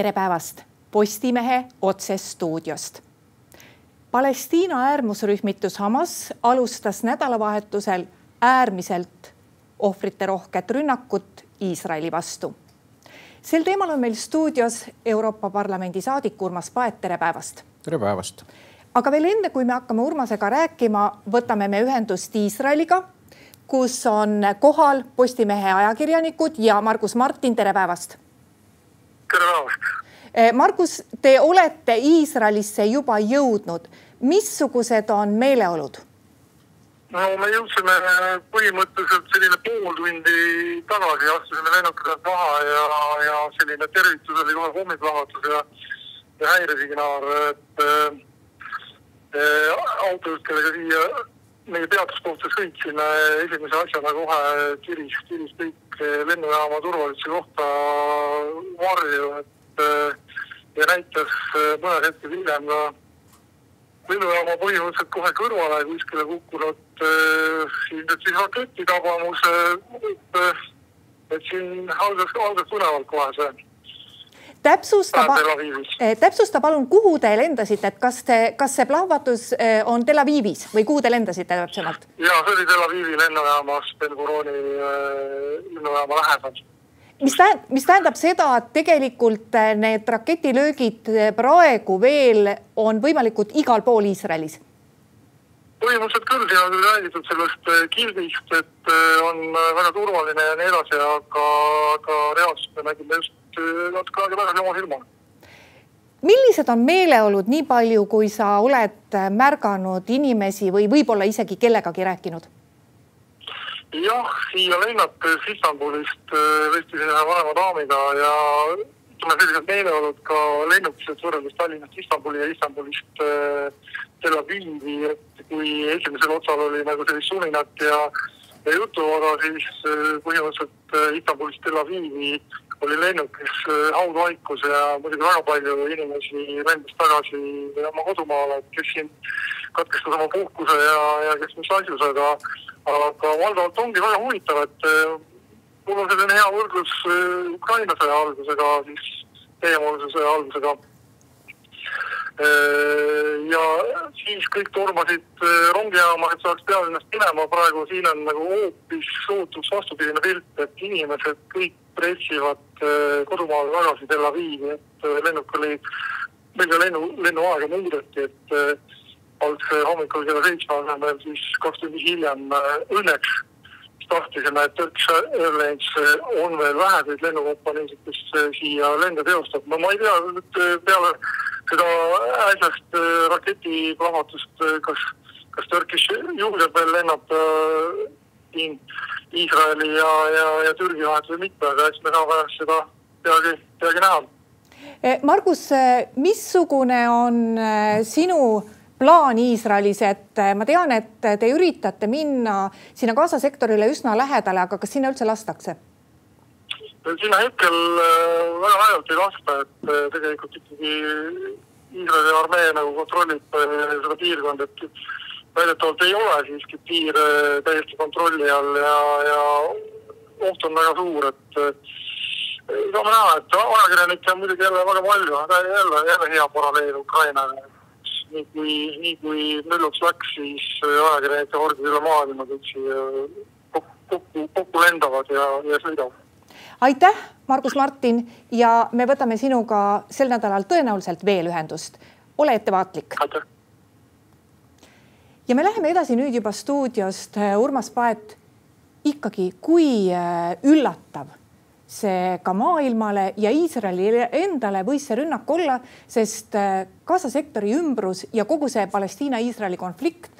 tere päevast Postimehe otsestuudiost. Palestiina äärmusrühmitus Hamas alustas nädalavahetusel äärmiselt ohvriterohket rünnakut Iisraeli vastu. sel teemal on meil stuudios Euroopa Parlamendi saadik Urmas Paet, tere päevast. tere päevast. aga veel enne, kui me hakkame Urmasega rääkima, võtame me ühendust Iisraeliga, kus on kohal Postimehe ajakirjanikud ja Margus Martin, tere päevast. Päevast. Margus, te olete Iisraelisse juba jõudnud, missugused on meeleolud? no me jõudsime põhimõtteliselt selline pool tundi tagasi, astusime lennuki pealt maha ja, ja selline tervitus oli kohe pommiplahvatus ja, ja häiresignaal, et äh, autojuht, kellega siia meie peatuskohta sõitsime, esimese asjana kohe tiris, tiris kõik lennujaama turvalisuse kohta varju, et ja näitas mõned hetked hiljem ka lennujaama põhimõtteliselt kohe kõrvale kuskile kukkunud äh, ilmselt siis raketi tabamuse äh,, et siin algas, algas põnevalt kohe see. täpsusta, täpsusta palun, kuhu te lendasite, et kas te, kas see plahvatus on Tel Avivis või kuhu te lendasite täpsemalt? ja see oli Tel Avivi lennujaamas, Ben Gurioni lennujaama lähedal mis tähendab, mis tähendab seda, et tegelikult need raketilöögid praegu veel on võimalikud igal pool Iisraelis? põhimõtteliselt küll, siin on küll räägitud sellest kildist, et on väga turvaline ja nii edasi, aga, aga reaalselt me nägime just natuke aega tagasi oma silmaga. millised on meeleolud, nii palju, kui sa oled märganud inimesi või võib-olla isegi kellegagi rääkinud? Jah, siia lennates Istanbulist vestlesin ühe vanema daamiga ja ütleme, sellised meeleolud ka lennukised võrreldes Tallinnast Istanbuli ja Istanbulist Tel Avivi, et kui esimesel otsal oli nagu sellist suminat ja, ja juttu, aga siis põhimõtteliselt Istanbulist Tel Avivi oli lennukis haudvaikus ja muidugi väga palju inimesi lendas tagasi oma kodumaale, et kes siin katkestas oma puhkuse ja, ja kes mis asjus, aga aga valdavalt ongi väga huvitav, et mul on selline hea võrdlus Ukraina sõja algusega, siis teiepoolse sõja algusega. ja siis kõik tormasid rongijaama, et saaks pealinnast minema, praegu siin on nagu hoopis sootuks vastupidine pilt, et inimesed kõik pressivad kodumaale tagasi Tel Avivi, et lennuk oli, meil ka lennu, lennuaega muudeti, et algse hommikul kella seitsme asemel siis kaks tundi hiljem õnneks tahtisime, et Turkish Airlines on veel väheseid lennukompaniisid, kes siia lende teostab. no ma ei tea, nüüd peale seda äsjast raketiplahvatust, kas, kas Turkish julgeb veel lennata siin Iisraeli ja, ja, ja Türgi vahet või mitte, aga eks me saame seda peagi, peagi näha. Margus, missugune on sinu plaan Iisraelis, et ma tean, et te üritate minna sinna Gaza sektorile üsna lähedale, aga kas sinna üldse lastakse? sinna hetkel väga laialt ei lasta, et tegelikult ikkagi Iisraeli armee nagu kontrollib seda piirkonda, et väidetavalt ei ole siiski piir täiesti kontrolli all ja, ja oht on väga suur, et saame näha, et ajakirjanikke on muidugi jälle väga palju, aga jälle, jälle hea paralleel Ukrainaga nii kui, nii kui mülluks läks, siis ajakirjanike hordid üle maailma kõik siia kokku, kokku lendavad ja, ja sõidavad. aitäh, Margus Martin ja me võtame sinuga sel nädalal tõenäoliselt veel ühendust. ole ettevaatlik. aitäh. Ja me läheme edasi nüüd juba stuudiost. Urmas Paet, ikkagi, kui üllatav see ka maailmale ja Iisraelile endale võis see rünnak olla, sest Gaza sektori ümbrus ja kogu see Palestiina-Iisraeli konflikt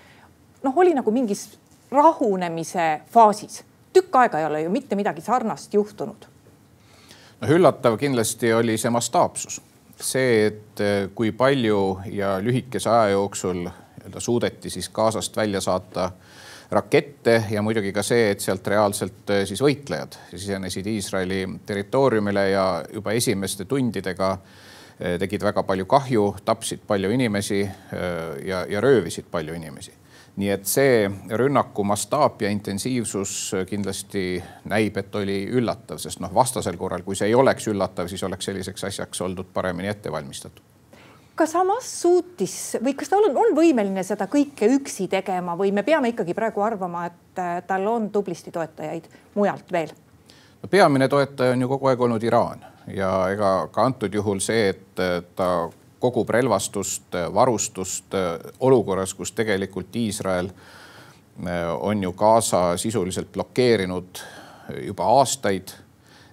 noh, oli nagu mingis rahunemise faasis. tükk aega ei ole ju mitte midagi sarnast juhtunud. no üllatav kindlasti oli see mastaapsus, see, et kui palju ja lühikese aja jooksul nii-öelda suudeti siis Gazast välja saata rakette ja muidugi ka see, et sealt reaalselt äh, siis võitlejad sisenesid Iisraeli territooriumile ja juba esimeste tundidega tegid väga palju kahju, tapsid palju inimesi ja, ja röövisid palju inimesi. nii et see rünnaku mastaap ja intensiivsus kindlasti näib, et oli üllatav, sest noh, vastasel korral, kui see ei oleks üllatav, siis oleks selliseks asjaks oldud paremini ette valmistatud kas Hamas suutis või kas ta on, on võimeline seda kõike üksi tegema või me peame ikkagi praegu arvama, et äh, tal on tublisti toetajaid mujalt veel? no peamine toetaja on ju kogu aeg olnud Iraan ja ega ka antud juhul see, et äh, ta kogub relvastust, äh, varustust olukorras, kus tegelikult Iisrael on ju Gaza sisuliselt blokeerinud juba aastaid.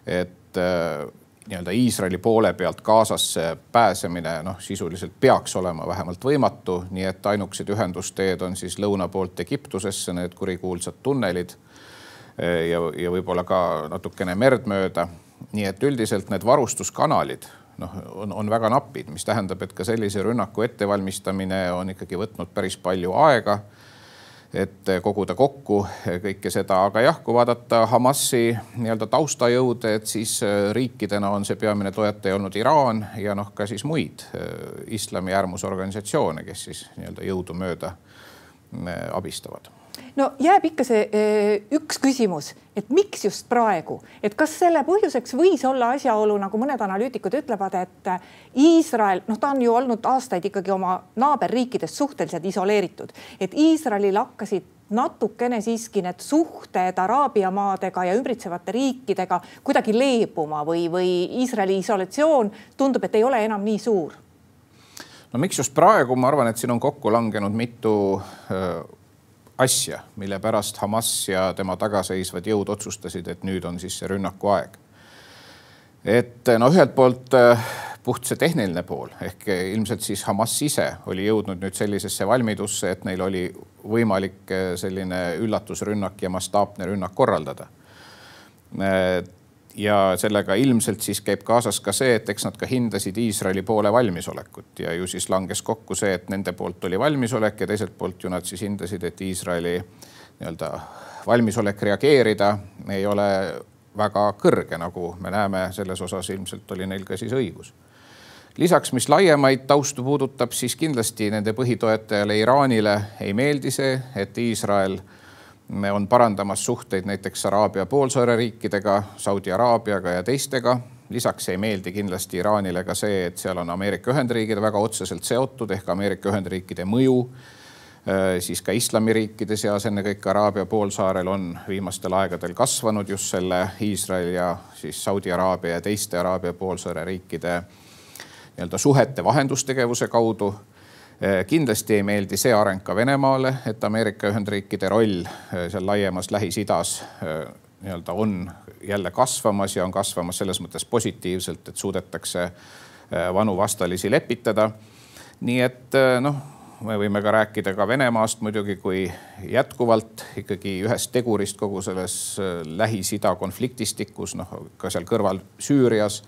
et nii-öelda Iisraeli poole pealt Gazasse pääsemine noh, sisuliselt peaks olema vähemalt võimatu, nii et ainukesed ühendusteed on siis lõuna poolt Egiptusesse, need kurikuulsad tunnelid ja, ja võib-olla ka natukene merd mööda. nii et üldiselt need varustuskanalid noh, on, on väga napid, mis tähendab, et ka sellise rünnaku ettevalmistamine on ikkagi võtnud päris palju aega et koguda kokku kõike seda, aga jah, kui vaadata Hamasi nii-öelda taustajõude, et siis äh, riikidena on see peamine toetaja olnud Iraan ja noh, ka siis muid äh, islami äärmusorganisatsioone, kes siis nii-öelda jõudumööda äh, abistavad no jääb ikka see eh, üks küsimus, et miks just praegu, et kas selle põhjuseks võis olla asjaolu, nagu mõned analüütikud ütlevad, et Iisrael, noh, ta on ju olnud aastaid ikkagi oma naaberriikidest suhteliselt isoleeritud, et Iisraelil hakkasid natukene siiski need suhted Araabia maadega ja ümbritsevate riikidega kuidagi leebuma või, või Iisraeli isolatsioon tundub, et ei ole enam nii suur. No miks just praegu, ma arvan, et siin on kokku langenud mitu asja, mille pärast Hamas ja tema tagaseisvad jõud otsustasid, et nüüd on siis see rünnaku aeg. et no ühelt poolt äh, puht see tehniline pool ehk ilmselt siis Hamas ise oli jõudnud nüüd sellisesse valmidusse, et neil oli võimalik selline üllatusrünnak ja mastaapne rünnak korraldada ja sellega ilmselt siis käib kaasas ka see, et eks nad ka hindasid Iisraeli poole valmisolekut ja ju siis langes kokku see, et nende poolt oli valmisolek ja teiselt poolt ju nad siis hindasid, et Iisraeli nii-öelda valmisolek reageerida ei ole väga kõrge, nagu me näeme, selles osas ilmselt oli neil ka siis õigus. lisaks, mis laiemaid taustu puudutab, siis kindlasti nende põhitoetajale Iraanile ei meeldi see, et Iisrael on parandamas suhteid näiteks Araabia poolsaare riikidega, Saudi Araabiaga ja teistega. lisaks ei meeldi kindlasti Iraanile ka see, et seal on Ameerika Ühendriigid väga otseselt seotud ehk Ameerika Ühendriikide mõju äh, siis ka islamiriikide seas, ennekõike Araabia poolsaarel on viimastel aegadel kasvanud just selle Iisraeli ja siis Saudi Araabia ja teiste Araabia poolsaare riikide nii-öelda suhete vahendustegevuse kaudu kindlasti ei meeldi see areng ka Venemaale, et Ameerika Ühendriikide roll eh, seal laiemas Lähis-Idas eh, nii-öelda on jälle kasvamas ja on kasvamas selles mõttes positiivselt, et suudetakse vanu vastalisi lepitada. nii et noh, me võime ka rääkida ka Venemaast muidugi kui jätkuvalt ikkagi ühest tegurist kogu selles Lähis-Ida konfliktistikus, noh ka seal kõrval Süürias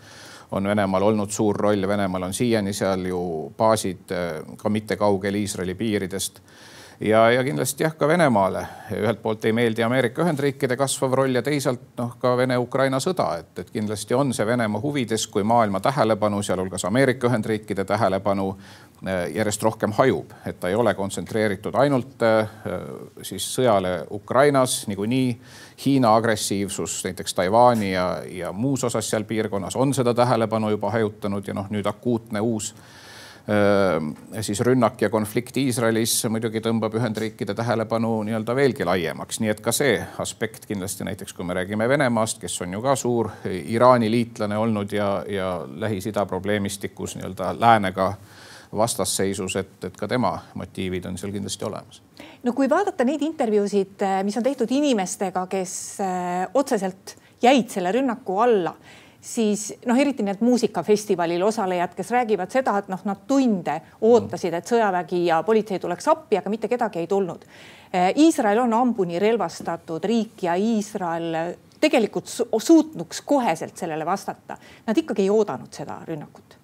on Venemaal olnud suur roll, Venemaal on siiani seal ju baasid äh, ka mitte kaugel Iisraeli piiridest ja, ja kindlasti jah, ka Venemaale. ühelt poolt ei meeldi Ameerika Ühendriikide kasvav roll ja teisalt noh, ka Vene-Ukraina sõda, et, et kindlasti on see Venemaa huvides, kui maailma tähelepanu, sealhulgas Ameerika Ühendriikide tähelepanu äh, järjest rohkem hajub, et ta ei ole kontsentreeritud ainult äh, siis sõjale Ukrainas niikuinii. Hiina agressiivsus näiteks Taiwan'i ja, ja muus osas seal piirkonnas on seda tähelepanu juba hajutanud ja noh, nüüd akuutne uus siis rünnak ja konflikt Iisraelis muidugi tõmbab Ühendriikide tähelepanu nii-öelda veelgi laiemaks, nii et ka see aspekt kindlasti näiteks, kui me räägime Venemaast, kes on ju ka suur Iraani liitlane olnud ja, ja Lähis-Ida probleemistikus nii-öelda läänega vastasseisus, et, et ka tema motiivid on seal kindlasti olemas. no kui vaadata neid intervjuusid, mis on tehtud inimestega, kes otseselt jäid selle rünnaku alla siis noh, eriti need muusikafestivalil osalejad, kes räägivad seda, et noh, nad tunde ootasid, et sõjavägi ja politsei tuleks appi, aga mitte kedagi ei tulnud. Eh, Iisrael on hambuni relvastatud riik ja Iisrael tegelikult suutnuks koheselt sellele vastata. Nad ikkagi ei oodanud seda rünnakut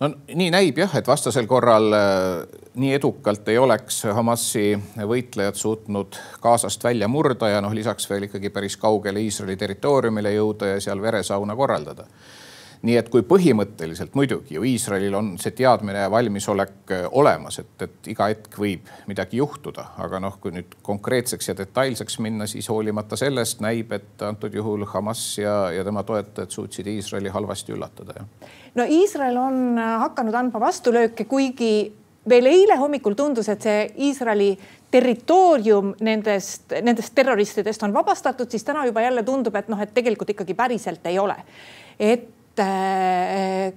no nii näib jah, et vastasel korral äh, nii edukalt ei oleks Hamasi võitlejad suutnud Gazast välja murda ja noh, lisaks veel ikkagi päris kaugele Iisraeli territooriumile jõuda ja seal veresauna korraldada. Nii et kui põhimõtteliselt muidugi ju Iisraelil on see teadmine ja valmisolek äh, olemas, et, et iga hetk võib midagi juhtuda, aga noh, kui nüüd konkreetseks ja detailseks minna, siis hoolimata sellest näib, et antud juhul Hamas ja, ja tema toetajad suutsid Iisraeli halvasti üllatada, jah. no Iisrael on äh, hakanud andma vastulööke, kuigi veel eile hommikul tundus, et see Iisraeli territoorium nendest, nendest terroristidest on vabastatud, siis täna juba jälle tundub, et noh, et tegelikult ikkagi päriselt ei ole. et äh,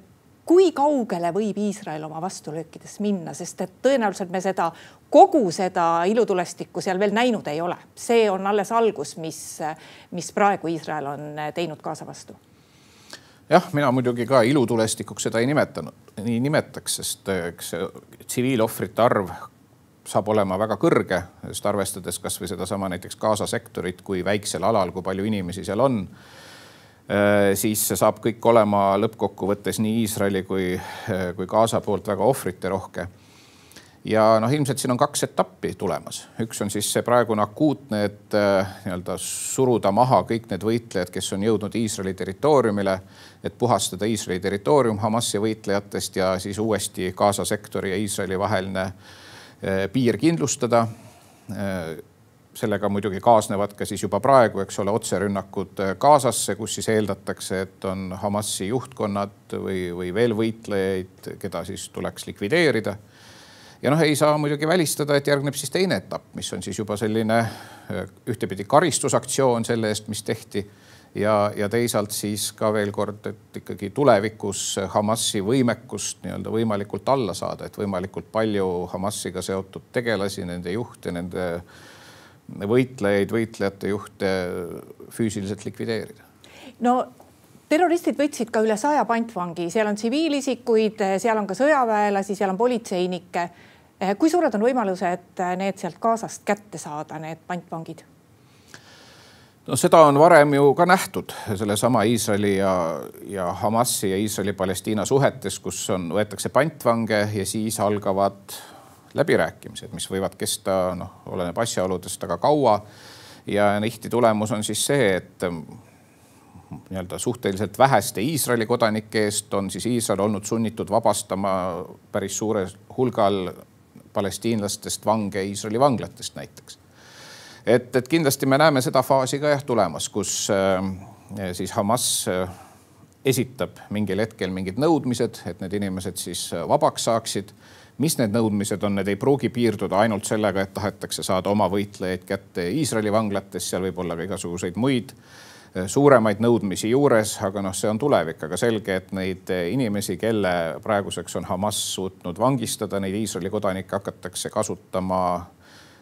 kui kaugele võib Iisrael oma vastulöökides minna, sest et tõenäoliselt me seda kogu seda ilutulestikku seal veel näinud ei ole. see on alles algus, mis, mis praegu Iisrael on teinud Gaza vastu. jah, mina muidugi ka ilutulestikuks seda ei nimetanud, nii nimetaks, sest eks tsiviilohvrite arv saab olema väga kõrge, sest arvestades kasvõi sedasama näiteks Gaza sektorit, kui väiksel alal, kui palju inimesi seal on siis see saab kõik olema lõppkokkuvõttes nii Iisraeli kui, äh, kui Gaza poolt väga ohvriterohke. ja noh, ilmselt siin on kaks etappi tulemas, üks on siis see praegune akuutne, et äh, nii-öelda suruda maha kõik need võitlejad, kes on jõudnud Iisraeli territooriumile, et puhastada Iisraeli territoorium Hamasi võitlejatest ja siis uuesti Gaza sektori ja Iisraeli vaheline piir kindlustada sellega muidugi kaasnevad ka siis juba praegu, eks ole, otserünnakud äh, Gazasse, kus siis eeldatakse, et on Hamasi juhtkonnad või, või veel võitlejaid, keda siis tuleks likvideerida. ja noh, ei saa muidugi välistada, et järgneb siis teine etapp, mis on siis juba selline äh, ühtepidi karistusaktsioon selle eest, mis tehti ja, ja teisalt siis ka veel kord, et ikkagi tulevikus Hamasi võimekust nii-öelda võimalikult alla saada, et võimalikult palju Hamasiga seotud tegelasi, nende juhte, nende võitlejaid, võitlejate juhte füüsiliselt likvideerida. no terroristid võtsid ka üle saja pantvangi, seal on tsiviilisikuid, seal on ka sõjaväelasi, seal on politseinikke. kui suured on võimalused need sealt Gazast kätte saada, need pantvangid? no seda on varem ju ka nähtud sellesama Iisraeli ja, ja Hamasi ja Iisraeli-Palestiina suhetes, kus on, võetakse pantvange ja siis algavad läbirääkimised, mis võivad kesta, noh, oleneb asjaoludest, väga kaua. ja tihti tulemus on siis see, et mm, nii-öelda suhteliselt väheste Iisraeli kodanike eest on siis Iisrael olnud sunnitud vabastama päris suurel hulgal palestiinlastest vange Iisraeli vanglatest näiteks. et, et kindlasti me näeme seda faasi ka jah tulemas, kus äh, siis Hamas äh, esitab mingil hetkel mingid nõudmised, et need inimesed siis vabaks saaksid mis need nõudmised on, need ei pruugi piirduda ainult sellega, et tahetakse saada oma võitlejaid kätte Iisraeli vanglates, seal võib olla ka igasuguseid muid eh, suuremaid nõudmisi juures, aga noh, see on tulevik, aga selge, et neid eh, inimesi, kelle praeguseks on Hamas suutnud vangistada, neid Iisraeli kodanikke hakatakse kasutama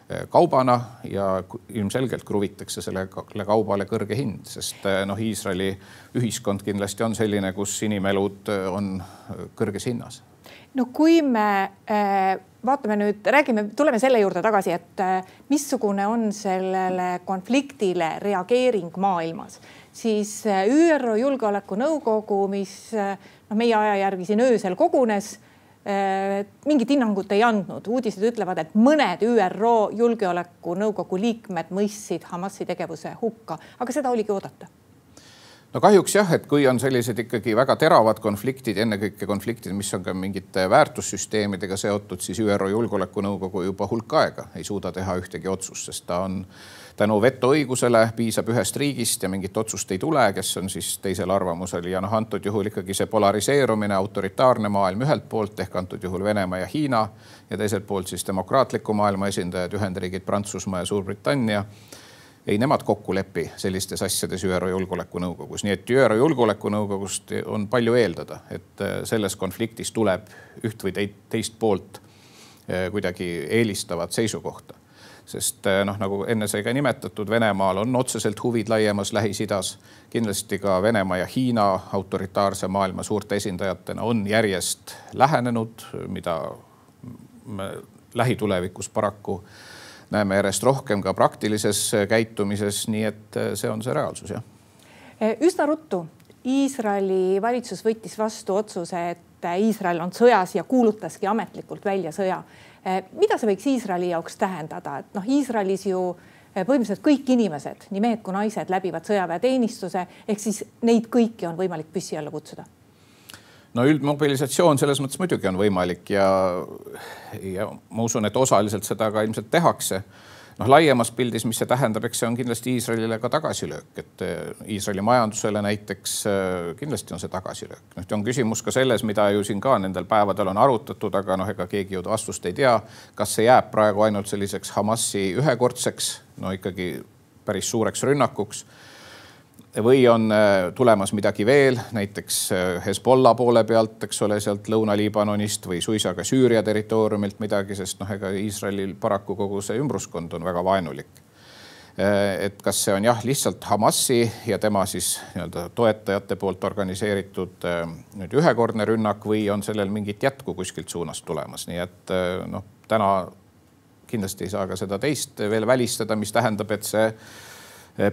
eh, kaubana ja ilmselgelt kruvitakse sellele kaubale kõrge hind, sest noh, Iisraeli ühiskond kindlasti on selline, kus inimelud on kõrges hinnas no kui me äh, vaatame nüüd, räägime, tuleme selle juurde tagasi, et äh, missugune on sellele konfliktile reageering maailmas, siis äh, ÜRO Julgeolekunõukogu, mis noh, meie aja järgi siin öösel kogunes mingit hinnangut ei andnud, uudised ütlevad, et mõned ÜRO Julgeolekunõukogu liikmed mõistsid Hamasi tegevuse hukka, aga seda oligi oodata no kahjuks jah, et kui on sellised ikkagi väga teravad konfliktid, ennekõike konfliktid, mis on ka mingite väärtussüsteemidega seotud, siis ÜRO Julgeolekunõukogu juba hulk aega ei suuda teha ühtegi otsust, sest ta on tänu vetoõigusele piisab ühest riigist ja mingit otsust ei tule, kes on siis teisel arvamusel. Ja noh, antud juhul ikkagi see polariseerumine, autoritaarne maailm ühelt poolt ehk antud juhul Venemaa ja Hiina ja teiselt poolt siis demokraatliku maailma esindajad, Ühendriigid, Prantsusmaa ja Suurbritannia ei nemad kokku lepi sellistes asjades ÜRO Julgeolekunõukogus, nii et ÜRO Julgeolekunõukogust on palju eeldada, et äh, selles konfliktis tuleb üht või teist poolt äh, kuidagi eelistavat seisukohta. sest äh, noh, nagu enne sai ka nimetatud, Venemaal on otseselt huvid laiemas Lähis-Idas. kindlasti ka Venemaa ja Hiina autoritaarse maailma suurte esindajatena on järjest lähenenud, mida lähitulevikus paraku näeme järjest rohkem ka praktilises käitumises, nii et äh, see on see reaalsus, jah. Äh, üsna ruttu Iisraeli valitsus võttis vastu otsuse, et äh, Iisrael on sõjas ja kuulutaski ametlikult välja sõja. mida see võiks Iisraeli jaoks tähendada, et noh, Iisraelis ju põhimõtteliselt kõik inimesed, nii mehed kui naised läbivad sõjaväeteenistuse ehk siis neid kõiki on võimalik püssi alla kutsuda no üldmobilisatsioon selles mõttes muidugi on võimalik ja, ja ma usun, et osaliselt seda ka ilmselt tehakse noh, laiemas pildis, mis see tähendab, eks see on kindlasti Iisraelile ka tagasilöök, et äh, Iisraeli majandusele näiteks äh, kindlasti on see tagasilöök. noh, on küsimus ka selles, mida ju siin ka nendel päevadel on arutatud, aga noh, ega keegi ju vastust ei tea, kas see jääb praegu ainult selliseks Hamasi ühekordseks, no ikkagi päris suureks rünnakuks või on äh, tulemas midagi veel, näiteks äh, Hezbollah poole pealt, eks ole, sealt Lõuna-Liibanonist või suisa ka Süüria territooriumilt midagi, sest noh, ega Iisraelil paraku kogu see ümbruskond on väga vaenulik. Äh, et kas see on jah, lihtsalt Hamasi ja tema siis nii-öelda toetajate poolt organiseeritud nüüd ühekordne rünnak või on sellel mingit jätku kuskilt suunast tulemas, nii et noh, täna kindlasti ei saa ka seda teist veel välistada, mis tähendab, et see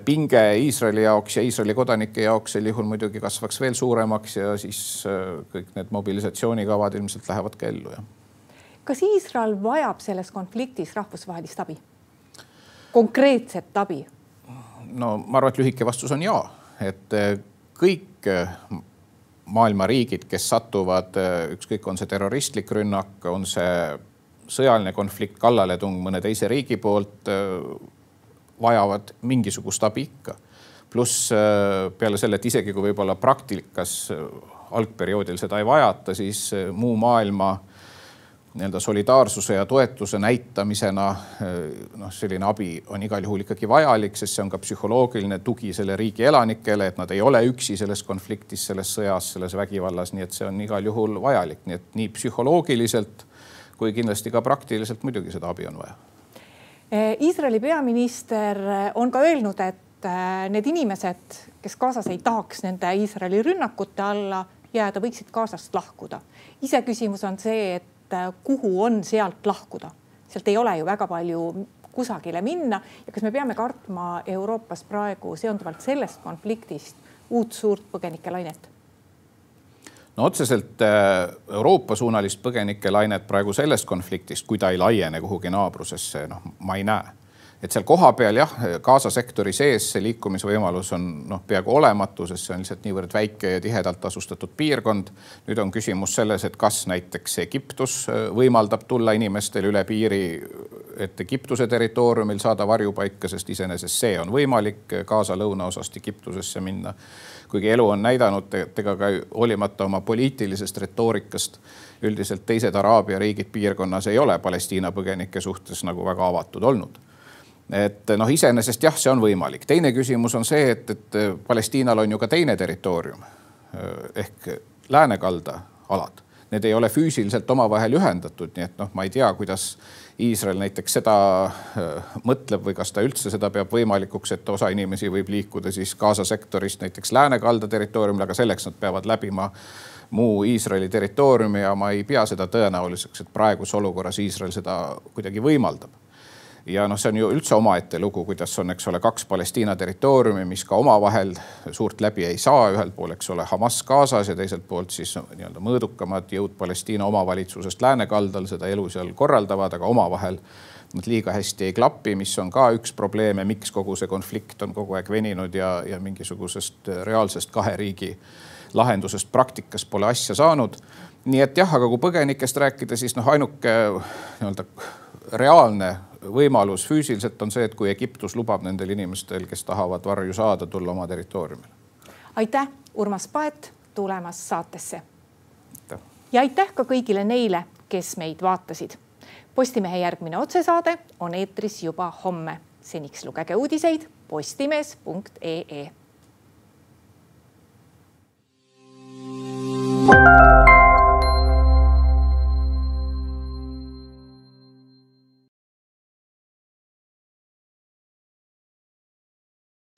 pinge Iisraeli jaoks ja Iisraeli kodanike jaoks sel juhul muidugi kasvaks veel suuremaks ja siis eh, kõik need mobilisatsioonikavad ilmselt lähevad ka ellu, jah. kas Iisrael vajab selles konfliktis rahvusvahelist abi? konkreetset abi? no ma arvan, et lühike vastus on ja, et eh, kõik maailma riigid, kes satuvad, ükskõik, on see terroristlik rünnak, on see sõjaline konflikt, kallaletung mõne teise riigi poolt vajavad mingisugust abi ikka. pluss äh, peale selle, et isegi kui võib-olla praktikas äh, algperioodil seda ei vajata, siis äh, muu maailma nii-öelda solidaarsuse ja toetuse näitamisena noh, selline abi on igal juhul ikkagi vajalik, sest see on ka psühholoogiline tugi selle riigi elanikele, et nad ei ole üksi selles konfliktis, selles sõjas, selles vägivallas, nii et see on igal juhul vajalik, nii et nii psühholoogiliselt kui kindlasti ka praktiliselt muidugi seda abi on vaja Iisraeli peaminister eh, on ka öelnud, et eh, need inimesed, kes Gazas ei tahaks nende Iisraeli rünnakute alla jääda, võiksid Gazast lahkuda. iseküsimus on see, et kuhu on sealt lahkuda, sealt ei ole ju väga palju kusagile minna ja kas me peame kartma Euroopas praegu seonduvalt sellest konfliktist uut suurt põgenikelainet no otseselt äh, Euroopa suunalist põgenikelainet praegu sellest konfliktist, kui ta ei laiene kuhugi naabrusesse, noh, ma ei näe. Et seal kohapeal jah, Gaza sektori sees see liikumisvõimalus on noh, peaaegu olematu, sest see on lihtsalt niivõrd väike ja tihedalt asustatud piirkond. nüüd on küsimus selles, et kas näiteks Egiptus äh, võimaldab tulla inimestel üle piiri, et Egiptuse territooriumil saada varjupaika, sest iseenesest see on võimalik Gaza lõunaosast Egiptusesse minna kuigi elu on näidanud, et ega ka hoolimata oma poliitilisest retoorikast üldiselt teised Araabia riigid piirkonnas ei ole Palestiina põgenike suhtes nagu väga avatud olnud et noh, iseenesest jah, see on võimalik. teine küsimus on see, et, et Palestiinal on ju ka teine territoorium ehk läänekalda alad. Need ei ole füüsiliselt omavahel ühendatud, nii et noh, ma ei tea, kuidas Iisrael näiteks seda mõtleb või kas ta üldse seda peab võimalikuks, et osa inimesi võib liikuda siis Gaza sektorist näiteks läänekalda territooriumile, aga selleks nad peavad läbima muu Iisraeli territooriumi ja ma ei pea seda tõenäoliseks, et praeguses olukorras Iisrael seda kuidagi võimaldab ja noh, see on ju üldse omaette lugu, kuidas on, eks ole, kaks Palestiina territooriumi, mis ka omavahel suurt läbi ei saa, ühel pool, eks ole, Hamas Gazas ja teiselt poolt siis nii-öelda mõõdukamad jõud Palestiina omavalitsusest läänekaldal seda elu seal korraldavad, aga omavahel nad liiga hästi ei klapi, mis on ka üks probleeme, miks kogu see konflikt on kogu aeg veninud ja, ja mingisugusest reaalsest kahe riigi lahendusest praktikas pole asja saanud. nii et jah, aga kui põgenikest rääkida, siis noh, ainuke nii-öelda reaalne võimalus füüsiliselt on see, et kui Egiptus lubab nendel inimestel, kes tahavad varju saada, tulla oma territooriumile. aitäh, Urmas Paet tulemast saatesse. ja aitäh ka kõigile neile, kes meid vaatasid. Postimehe järgmine otsesaade on eetris juba homme. seniks lugege uudiseid postimees.ee. thank you